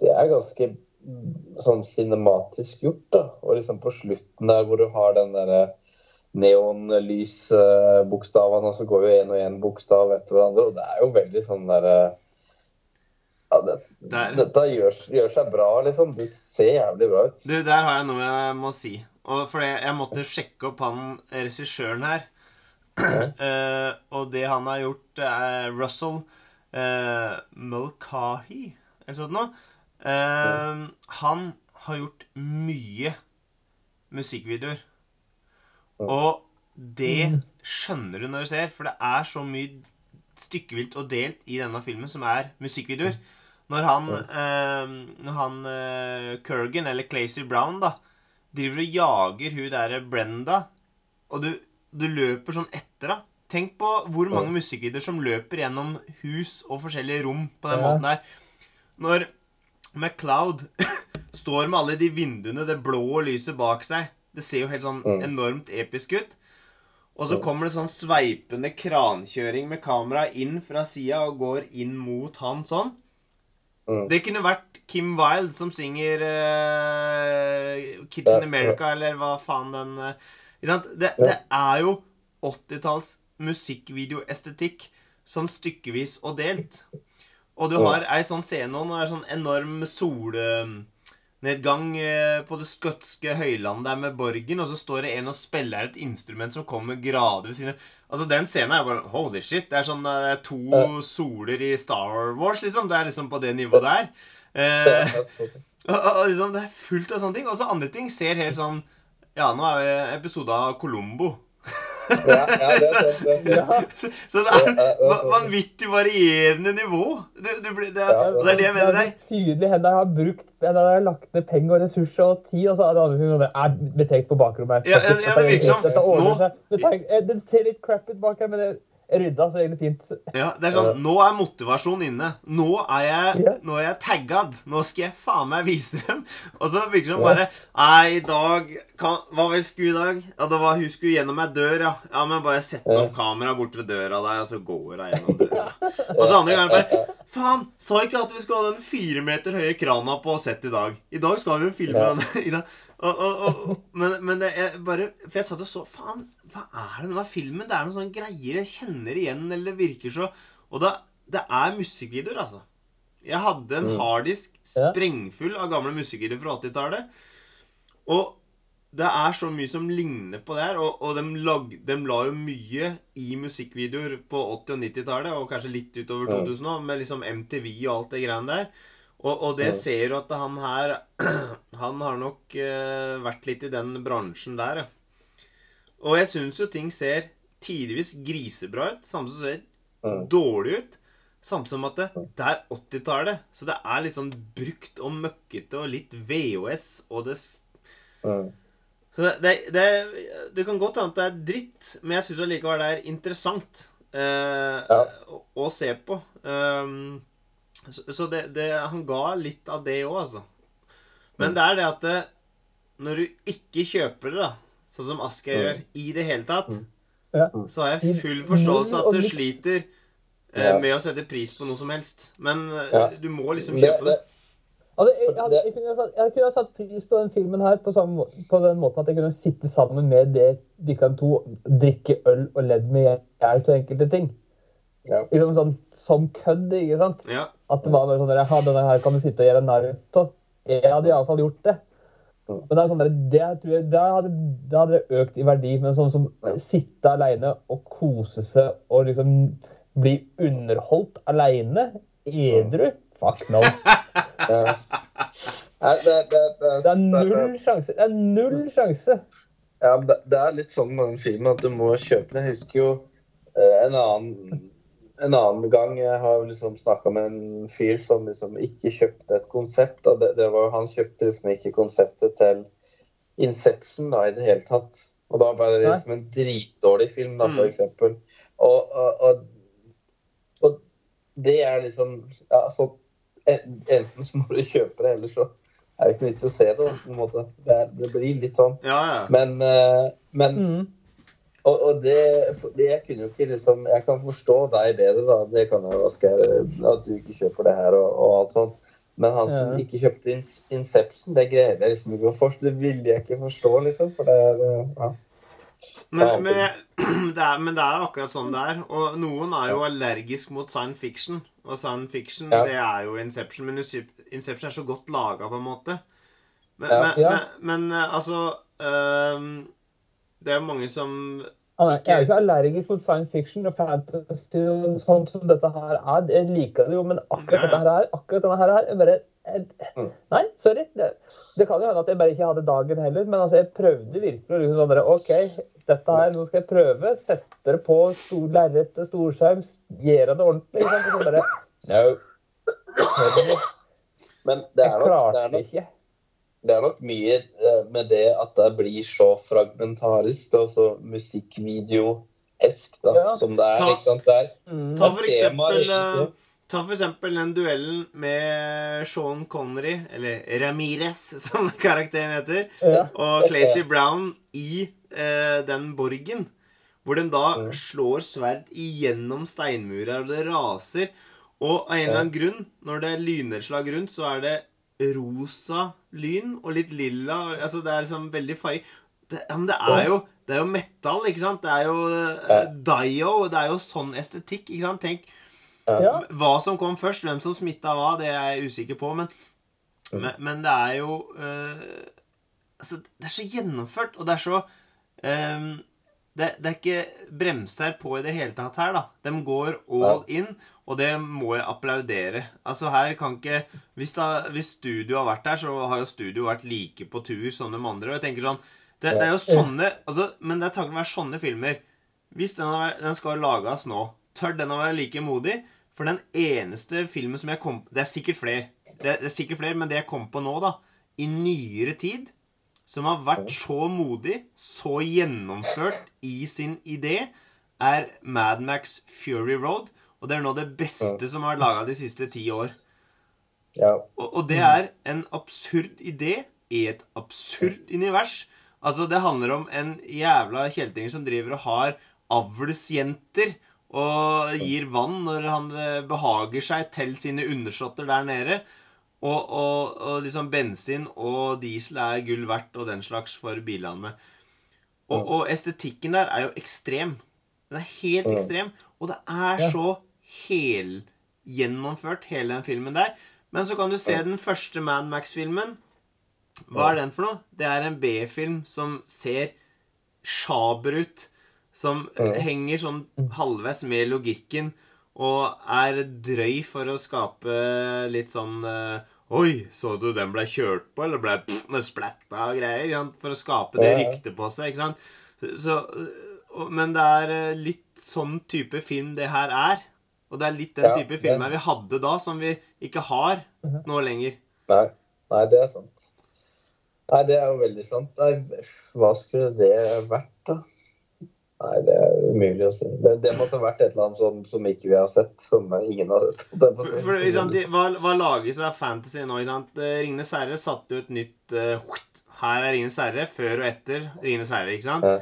det er ganske mm, sånn cinematisk gjort, da. Og liksom på slutten der hvor du har den derre neonlysbokstavene, og så går jo én og én bokstav etter hverandre, og det er jo veldig sånn derre ja, det, Der. Dette gjør, gjør seg bra, liksom. De ser jævlig bra ut. Du, der har jeg noe jeg må si. Og fordi jeg måtte sjekke opp han regissøren her. Uh, <clears throat> og det han har gjort, er Russell uh, Mulcahy, eller sånt noe. Uh, han har gjort mye musikkvideoer. Mm. Og det skjønner du når du ser, for det er så mye stykkevilt og delt i denne filmen som er musikkvideoer. Når han, uh, når han Kurgan, eller Clazy Brown, da, driver og jager hun der Brenda, og du, du løper sånn etter henne Tenk på hvor mange musikkvideoer som løper gjennom hus og forskjellige rom på den Ja. måten der. Når MacLeod <laughs> står med alle de vinduene, det blå lyset bak seg Det ser jo helt sånn enormt episk ut. Og så kommer det sånn sveipende krankjøring med kamera inn fra sida og går inn mot han sånn. Mm. Det kunne vært Kim Wilde som synger uh, Kids in America, eller hva faen den uh, det, det er jo 80-talls musikkvideoestetikk sånn stykkevis og delt. Og du har ei sånn scene nå når det er sånn enorm sol... solnedgang eh, på det skotske høylandet der med borgen, og så står det en og spiller et instrument som kommer gradvis inn Altså, den scenen er bare Holy shit. Det er sånn det er to soler i Star Wars, liksom. Det er liksom på det nivået der. Eh, <laughs> og, og liksom, det er fullt av sånne ting. Og så andre ting ser helt sånn Ja, nå er vi episode av Colombo. Ja, ja, det er sant. Det er sant. <laughs> Ja. Så, det er vanvittig varierende nivå. Du, du, blir- det, er, det er det jeg mener. deg. Det er, tydelig hen der har brukt der har lagt ned penger og ressurser og tid, og så er det andre som er betenkt på bakrommet. her. Ja, ja, ja, det virker sånn. Det, eh, det ser litt crap ut bak her, men det rydda så egentlig fint. ja, det er sånn Nå er motivasjonen inne. Nå er jeg, Ja. nå er jeg taggad. Nå skal jeg faen meg vise dem. Og så virker det som bare Nei, i dag kan, Hva vel skulle i dag? Ja, det var hun skulle gjennom ei dør, ja. Ja, men bare sett opp kameraet bort ved døra der, og så går hun gjennom døra. Og så andre ganger bare Faen! Sa ikke at vi skulle ha den fire meter høye krana på sett i dag. I dag skal vi jo filme Ja. den. <laughs> Og, og, og, men, men det er bare For jeg satt og så Faen, hva er det med den filmen? Det er noen sånne greier jeg kjenner igjen, eller virker så Og det, det er musikkvideoer, altså. Jeg hadde en Mm. harddisk sprengfull av gamle musikkvideoer fra 80-tallet. Og det er så mye som ligner på det her, og, og de, lag, de la jo mye i musikkvideoer på 80- og 90-tallet, og kanskje litt utover 2000 òg, med liksom MTV og alt det greiene der. Og, og det ser jo at han her <clears throat> Han har nok uh, vært litt i den bransjen der, ja. Og jeg syns jo ting ser tidvis grisebra ut, samme som ser Mm. dårlig ut. Samme som at det, det er 80-tallet, så det er sånn brukt og møkkete og litt VHS, og det Mm. Så det, det, det, det kan godt hende at det er dritt, men jeg syns allikevel det er interessant eh, Ja. å, å se på. Um, så så det, det, han ga litt av det òg, altså. Men Mm. det er det at det, når du ikke kjøper det, da, sånn som Asgeir Mm. gjør, i det hele tatt, Mm. Så har jeg full forståelse at du sliter eh, med å sette pris på noe som helst. Men eh, du må liksom kjøpe det. Altså, jeg, jeg, jeg, kunne satt, jeg kunne ha satt pris på den filmen her på, samme, på den måten at jeg kunne sitte sammen med det de kan to, drikke øl og ledd med jeg til enkelte ting. Ja. Liksom sånn som kødd, ikke sant? Ja. At det var bare sånn der, ja, denne her kan du sitte og gjøre narr av. Jeg hadde iallfall gjort det. Mm. Men det er sånn der, det tror jeg, da hadde, da hadde det økt i verdi. Men sånn som Ja. sitte aleine og kose seg og liksom bli underholdt aleine, edru Fuck no. det, det, det, Det er null sjanse. Det er null sjanse. Ja, det, det er litt sånn med den filmen at du må kjøpe den. Jeg husker jo eh, en annen en annen gang jeg har liksom snakka med en fyr som liksom ikke kjøpte et konsept. Da. Det, det var, han kjøpte liksom ikke konseptet til Inception da, i det hele tatt. Og da ble det liksom en dritdårlig film, da, Mm. for eksempel. Og, og, og, og det er liksom ja, så, Enten så må du kjøpe det, eller så er det ikke noe vits i å se det. da, på en måte. Det, er, det blir litt sånn. Ja, ja. Men, eh, men Mm. Og, og det, det Jeg kunne jo ikke liksom Jeg kan forstå deg bedre, da. Det kan jeg jo, Asgeir. At du ikke kjøper det her og, og alt sånt. Men han som Ja. ikke kjøpte In Inception, det greide jeg liksom ikke å forstå. Det ville jeg ikke forstå, liksom. For det er eh, ja. Men, men, <clears throat> det er, men det er akkurat sånn det er. Og noen er jo allergisk mot science fiction. Og science fiction, Ja. det er jo Inception. Men Inception er så godt laga, på en måte. Men, Ja. men, Ja. men, men eh, altså øhm, Det er mange som jeg er jo ikke allergisk mot science fiction og fantasy og sånt som dette her er. Jeg liker det jo, men akkurat dette her, akkurat denne her er bare jeg, Mm. Nei, sorry. Det, det kan jo hende at jeg bare ikke hadde dagen heller, men altså, jeg prøvde virkelig å liksom sånn der, OK, dette her, nå skal jeg prøve. Sette det på stor lerret til storskjerm, gjøre det ordentlig. Liksom? Og så bare No. Men det er, nok, det, klarte er nok, ikke. Det er nok mye eh, med det at det blir så fragmentarisk og så musikkvideo-esk da, Ja. som det er. Ta- ikke sant? Det er, Mm. Ta for eksempel eh, Ta for eksempel den duellen med Sean Connery, eller Ramirez, <laughs> som karakteren heter, Ja. og Clacy Brown i eh, den borgen. Hvor den da Mm. slår sverd igjennom steinmurer, og det raser. Og av en eller annen grunn, når det er lynnedslag rundt, så er det rosa lyn og litt lilla. Altså Det er liksom veldig farge. Det, ja, men det er jo det er jo metal, ikke sant? Det er jo Ja. eh, Dio. Det er jo sånn estetikk. ikke sant? Tenk Ja. hva som kom først, hvem som smitta hva, det er jeg usikker på. Men Mm. Men, men det er jo uh, Altså, det er så gjennomført, og det er så ehm, det, det er ikke bremser på i det hele tatt her, da. De går all in, og det må jeg applaudere. Altså, her kan ikke Hvis, da, hvis studio har vært her, så har jo studio vært like på tur som de andre. Og jeg tenker sånn Det, det er jo sånne altså, Men det er takket være sånne filmer. Hvis den, har, den skal lages nå, tør den å være like modig? For den eneste filmen som jeg kom Det er sikkert flere, det, det er sikkert flere, men det jeg kom på nå, da, i nyere tid, som har vært så modig, så gjennomført i sin idé, er Mad Max Fury Road. Og det er nå det beste som har vært laga de siste ti år. Ja. Og, og det er en absurd idé i et absurd univers. Altså, det handler om en jævla kjeltinger som driver og har avlsjenter og gir vann når han eh, behager seg til sine undersåtter der nede. Og, og, og liksom bensin og diesel er gull verdt og den slags for bilene. Og, og estetikken der er jo ekstrem. Den er helt ekstrem. Og det er så helgjennomført, hele den filmen der. Men så kan du se den første Mad Max-filmen. Hva er den for noe? Det er en B-film som ser sjaber ut. Som henger sånn halvveis med logikken. Og er drøy for å skape litt sånn eh, Oi, så du den ble kjørt på, eller ble pff, med splatta og greier? For å skape det ryktet på seg. ikke sant? Så, men det er eh, litt sånn type film det her er. Og det er litt den Ja, type filmer vi hadde da, som vi ikke har nå lenger. Nei. Nei, det er sant. Nei, det er jo veldig sant. Nei, hva skulle det vært, da? Nei, det er umulig å si. Det, det måtte ha vært et eller annet som, som ikke vi har sett, som ingen har sett. For, for, sant, de, hva, hva lages av fantasy nå? ikke sant? Eh, Ringenes herre satte jo et nytt uh, Her er Ringenes herre før og etter Ringenes herre. ikke sant? Ja.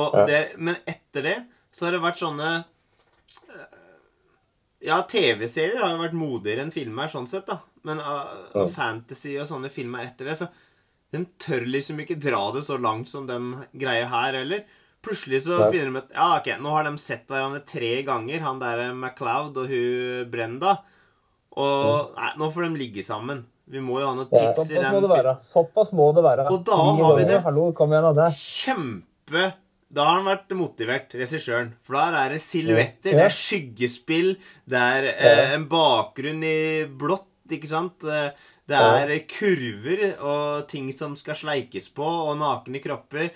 Og det, men etter det så har det vært sånne eh, Ja, TV-serier har jo vært modigere enn filmer, sånn sett, da. Men uh, Ja. fantasy og sånne filmer etter det, så de tør liksom ikke dra det så langt som den greia her heller. Plutselig så Nei. finner de at Ja, ok, nå har de sett hverandre tre ganger, han der MacLeod og hun Brenda. Og nei, nå får de ligge sammen. Vi må jo ha noe tids i den. Såpass må det være. Og da har vi det. Hallo, kom igjen. Det. kjempe Da har han vært motivert, regissøren. For da er det silhuetter, Ja. det er skyggespill, det er eh, en bakgrunn i blått, ikke sant? Eh, Det er kurver og ting som skal sleikes på, og nakne kropper.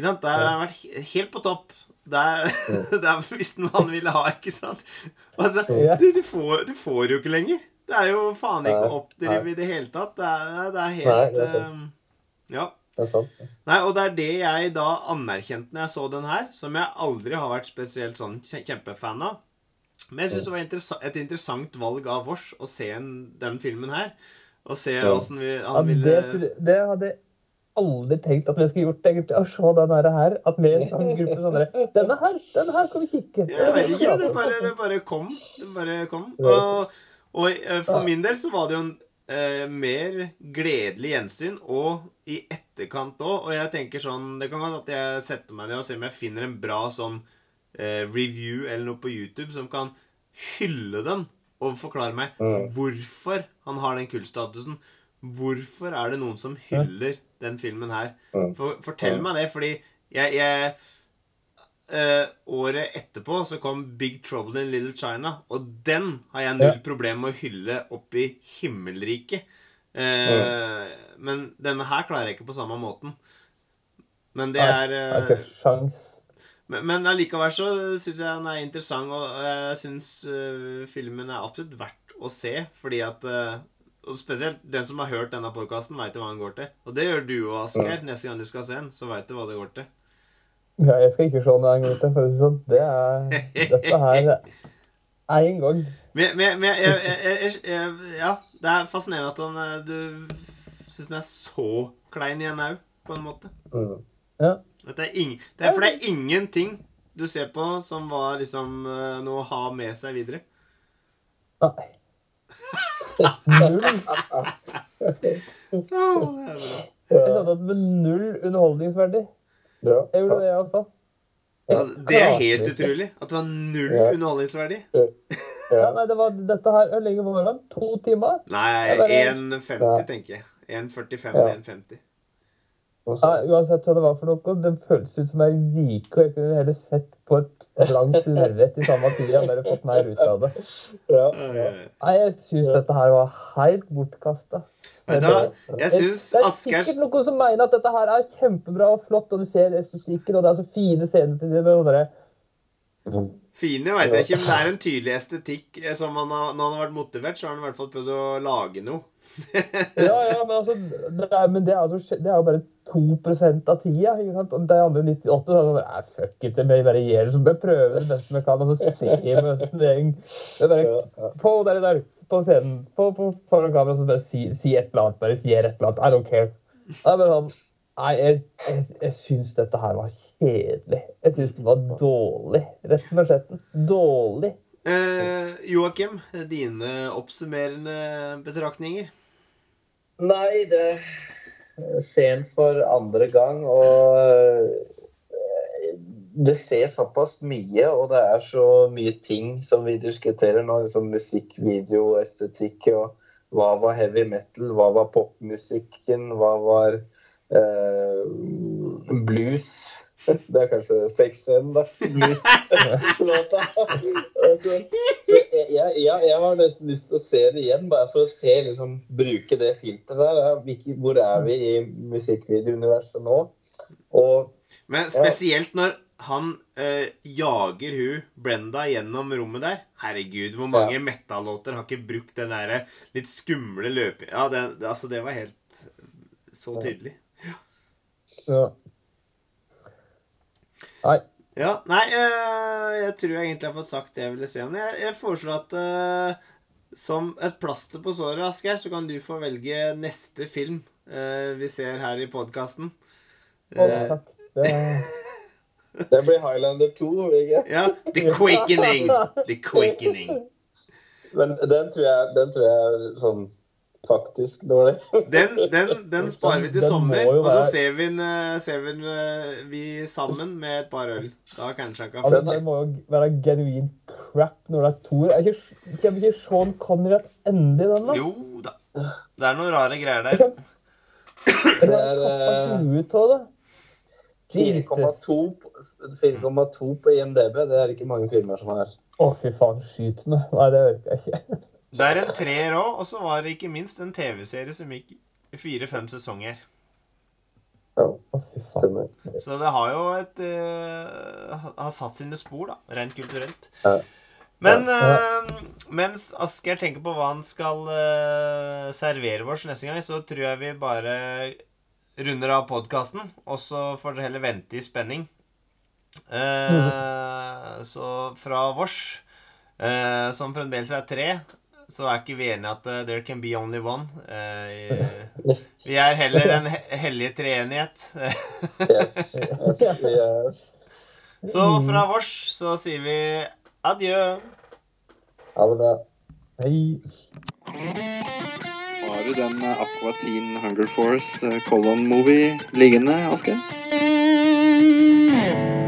Ikke sant? Der har han vært helt på topp. Det er, <laughs> det er visst noe han ville ha, ikke sant? Altså, Ja. du, du, får, du får jo ikke lenger. Det er jo faen ikke oppdrive i det hele tatt. Det er, det er helt Nei, det er sant. Ja. Det er sant. Nei, og det er det jeg da anerkjente når jeg så den her, som jeg aldri har vært spesielt sånn kjempefan av. Men jeg syns det var et interessant valg av oss å se en, den filmen her. Og se Ja. åssen vi Ja, han det, ville det hadde jeg aldri tenkt at vi skulle gjort, egentlig. Å se den her. At vi som gruppe sånn Denne her, denne her skal vi kikke. Jeg vet ikke, det bare, det bare kom. Det bare kom. Og, og eh, for min del så var det jo en eh, mer gledelig gjensyn, og i etterkant òg. Og jeg tenker sånn Det kan godt at jeg setter meg ned og ser om jeg finner en bra sånn eh, review eller noe på YouTube som kan hylle den og forklare meg Mm. hvorfor han har den kultstatusen. Hvorfor er det noen som hyller den filmen her? Mm. For, fortell Mm. meg det, fordi jeg, jeg eh, Året etterpå så kom Big Trouble in Little China, og den har jeg null Ja. problem med å hylle opp i himmelriket. Eh, Men denne her klarer jeg ikke på samme måten. Men det er uh, men, men allikevel så syns jeg den er interessant, og jeg syns filmen er absolutt verdt å se, fordi at Og spesielt den som har hørt denne podkasten, veit hva den går til. Og det gjør du òg, Asgeir. Neste gang du skal se den, så veit du hva det går til. Ja, jeg skal ikke se den en gang til, for å si det sånn. Det er Dette her er en gang. Men, men, men jeg, jeg, jeg, Ja, det er fascinerende at han øh, Du syns den er så klein igjen au, på en måte. Mm. Ja. Det, er ing, det er for det er ingenting du ser på som var liksom øh, noe å ha med seg videre. Nei. Null. Jeg satte opp med null underholdningsverdi. Jeg gjorde det, iallfall. Ja, det er helt utrolig. At det var null Ja. underholdningsverdi. <laughs> Ja, nei, det var dette her Hvor lenge var det? To timer? Nei, Det er bare- 1,50 tenker jeg. 1,45 Ja. 1,50. Og Ja, så- uansett hva det var for noe, det føltes ut som ei vike, og jeg kunne heller sett på et blankt <laughs> lerret i samme tid og bare fått mer ut av det. Ja. Nei, jeg syns dette her var helt bortkasta. Det er sikkert noen som mener at dette her er kjempebra og flott, og du ser estetikken, og det er så fine scener til det. Fine veit jeg ikke, men det er en tydelig estetikk. eh, Som han har, når han har vært motivert, så har han i hvert fall prøvd å lage noe. <laughs> ja, ja, men altså Det er, men det er, altså, det er jo bare 2 av tida. ikke sant? Og de andre 98 så er sånn "Nei, Fuck it, jeg bare gjør det. Så jeg prøver det beste jeg kan, og så ser jeg <laughs> med det Gjeng bare. På der, der, på scenen, på, på, foran kamera, så bare si, si et eller annet. Bare si et eller annet. I don't care. Det er bare sånn Nei, jeg, jeg, jeg syns dette her var kjedelig. Jeg syns det var dårlig, rett og slett. Dårlig. Eh, Joakim, dine oppsummerende betraktninger? Nei, det ser en for andre gang, og eh, det skjer såpass mye, og det er så mye ting som vi diskuterer nå, liksom musikk, video, estetikk, og hva var heavy metal, hva var popmusikken, hva var eh, blues? Det er kanskje sexscenen, da. Blues-låta. altså, så jeg, jeg, jeg, har nesten lyst til å se det igjen, bare for å se, liksom, bruke det filteret der. Ja. Hvor er vi i musikkvideouniverset nå? Og Men spesielt når han øh, jager hun Brenda gjennom rommet der. Herregud, hvor mange metal-låter har ikke brukt den derre litt skumle løpinga Ja, det, det, altså, det var helt så tydelig. Ja. Nei. Ja, nei, eh, jeg tror jeg egentlig har fått sagt det jeg ville si om det. Jeg, jeg foreslår at eh, som et plaster på såret, Asgeir, så kan du få velge neste film eh, vi ser her i podkasten. Oh. Det, <laughs> det blir Highlander 2, blir det ikke? ja, The Quakening. The Quakening. Men den tror jeg, den tror jeg er sånn faktisk dårlig. <laughs> Den, den, den sparer vi til Den sommer, og så ser vi den, eh, ser vi, den, eh, vi sammen med et par øl. Da kanskje han kan få det må jo være genuin crap når det er to Er ikke, Kommer ikke Sean Connery tilbake i den, da? Jo da. Det er noen rare greier der. Det er, kappe eh, huet av det. Jesus. 4,2 på- 4,2 på IMDb, det er ikke mange filmer som har. Å, fy faen, skyt meg. Nei, det orker jeg ikke. Det er en treer òg, og så var det ikke minst en TV-serie som gikk i fire-fem sesonger. Ja, stemmer. Så det har jo et uh, Har satt sine spor, da, rent kulturelt. Ja. Men Ja. eh, mens Asgeir tenker på hva han skal uh, servere oss neste gang, så tror jeg vi bare runder av podkasten, og så får dere heller vente i spenning. Eh, <laughs> Så fra vårs, uh, som fremdeles er tre, så er ikke vi enige at uh, there can be only one. Uh, <laughs> vi er heller den he hellige treenighet. <laughs> Yes. yes. Er Så fra vårs så sier vi adjø. Ha det bra. Hei. Har du den eh, Aqua Teen Hunger Force eh, Colon Movie liggende, Asgeir?